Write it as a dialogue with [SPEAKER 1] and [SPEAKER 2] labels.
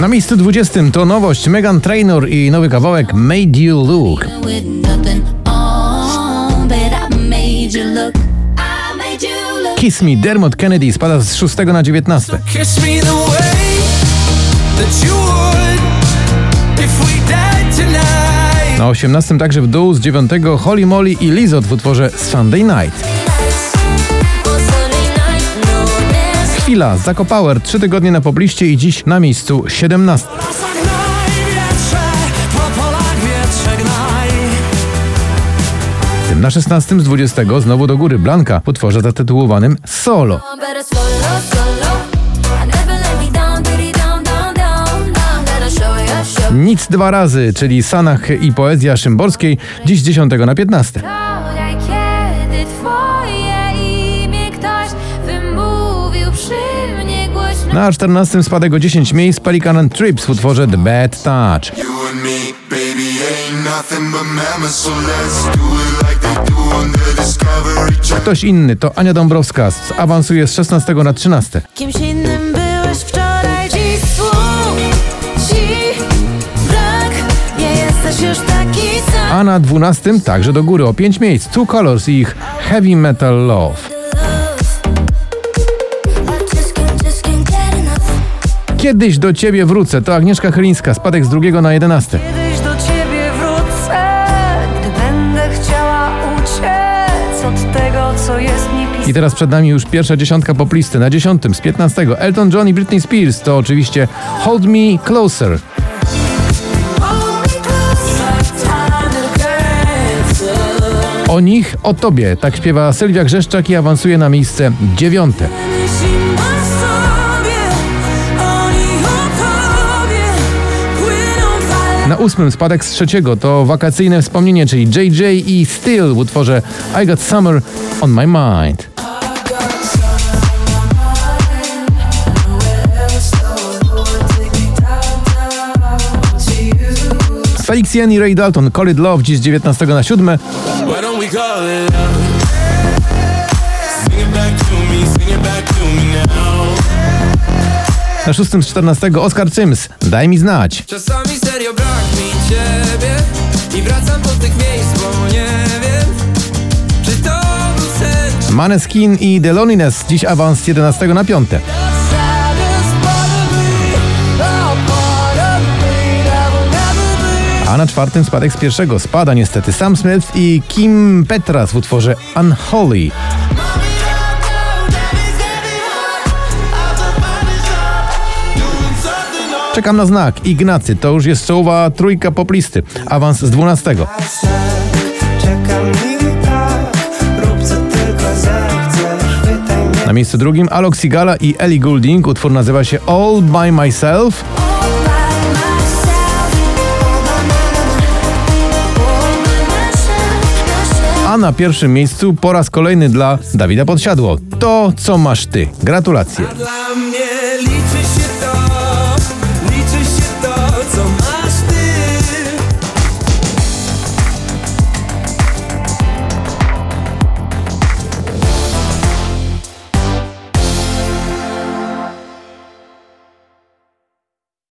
[SPEAKER 1] Na miejscu 20 to nowość Megan Trainor i nowy kawałek Made You Look. Kiss Me Dermot Kennedy spada z 6 na 19.
[SPEAKER 2] Kiss me the way that you would if we died tonight.
[SPEAKER 1] Na 18 także w dół z 9 Holly Molly i Lizot w utworze Sunday Night. Chwila, Zako Power, 3 tygodnie na pobliście i dziś na miejscu 17.
[SPEAKER 2] Zagnaj wietrze, po polach wietrze gnaj.
[SPEAKER 1] Tym na 16 z 20 znowu do góry Blanka w utworze zatytułowanym Solo. Nic dwa razy, czyli Sanach i poezja Szymborskiej, dziś z 10 na 15. Na 14 spadek o 10 miejsc Pelican and Trips w utworze The Bad Touch. Ktoś inny to Ania Dąbrowska, z- awansuje z 16 na 13.
[SPEAKER 3] Kimś innym byłeś wczoraj, dziś słów ci brak. Nie jesteś już taki sam.
[SPEAKER 1] A na 12 także do góry o 5 miejsc Two Colors i ich Heavy Metal Love. Kiedyś do ciebie wrócę to Agnieszka Chylińska, spadek z drugiego na 11.
[SPEAKER 4] Kiedyś do ciebie wrócę, gdy będę chciała uciec od tego, co jest mi pisane.
[SPEAKER 1] I teraz przed nami już pierwsza dziesiątka poplisty. Na dziesiątym z 15 Elton John i Britney Spears to oczywiście Hold Me Closer. O nich, o tobie, tak śpiewa Sylwia Grzeszczak i awansuje na miejsce dziewiąte. Ósmym spadek z trzeciego to wakacyjne wspomnienie, czyli JJ i Still w utworze I Got Summer on My Mind. Felix Yen i Ray Dalton, Call It Love, dziś z 19 na 7.
[SPEAKER 2] Why don't we call it love? Sing it back to me, sing it back to me now.
[SPEAKER 1] Na szóstym z 14 Oscar Sims, Daj mi znać.
[SPEAKER 2] Ciebie I wracam do tych miejsc, bo nie wiem Czy to był sen
[SPEAKER 1] Maneskin i The Loneliness, dziś awans z 11 na 5.
[SPEAKER 2] Saddest part of me, a part of me that will never be
[SPEAKER 1] A na czwartym spadek z pierwszego spada niestety Sam Smith i Kim Petras w utworze Unholy. Czekam na znak. Ignacy, to już jest czołowa trójka poplisty. Awans z 12.
[SPEAKER 5] Czekam i tak, rób co tylko zechcesz, pytaj mnie
[SPEAKER 1] Na miejscu drugim Alok Sigala i Ellie Goulding. Utwór nazywa się All By Myself. A na pierwszym miejscu po raz kolejny dla Dawida Podsiadło. To, co masz ty. Gratulacje.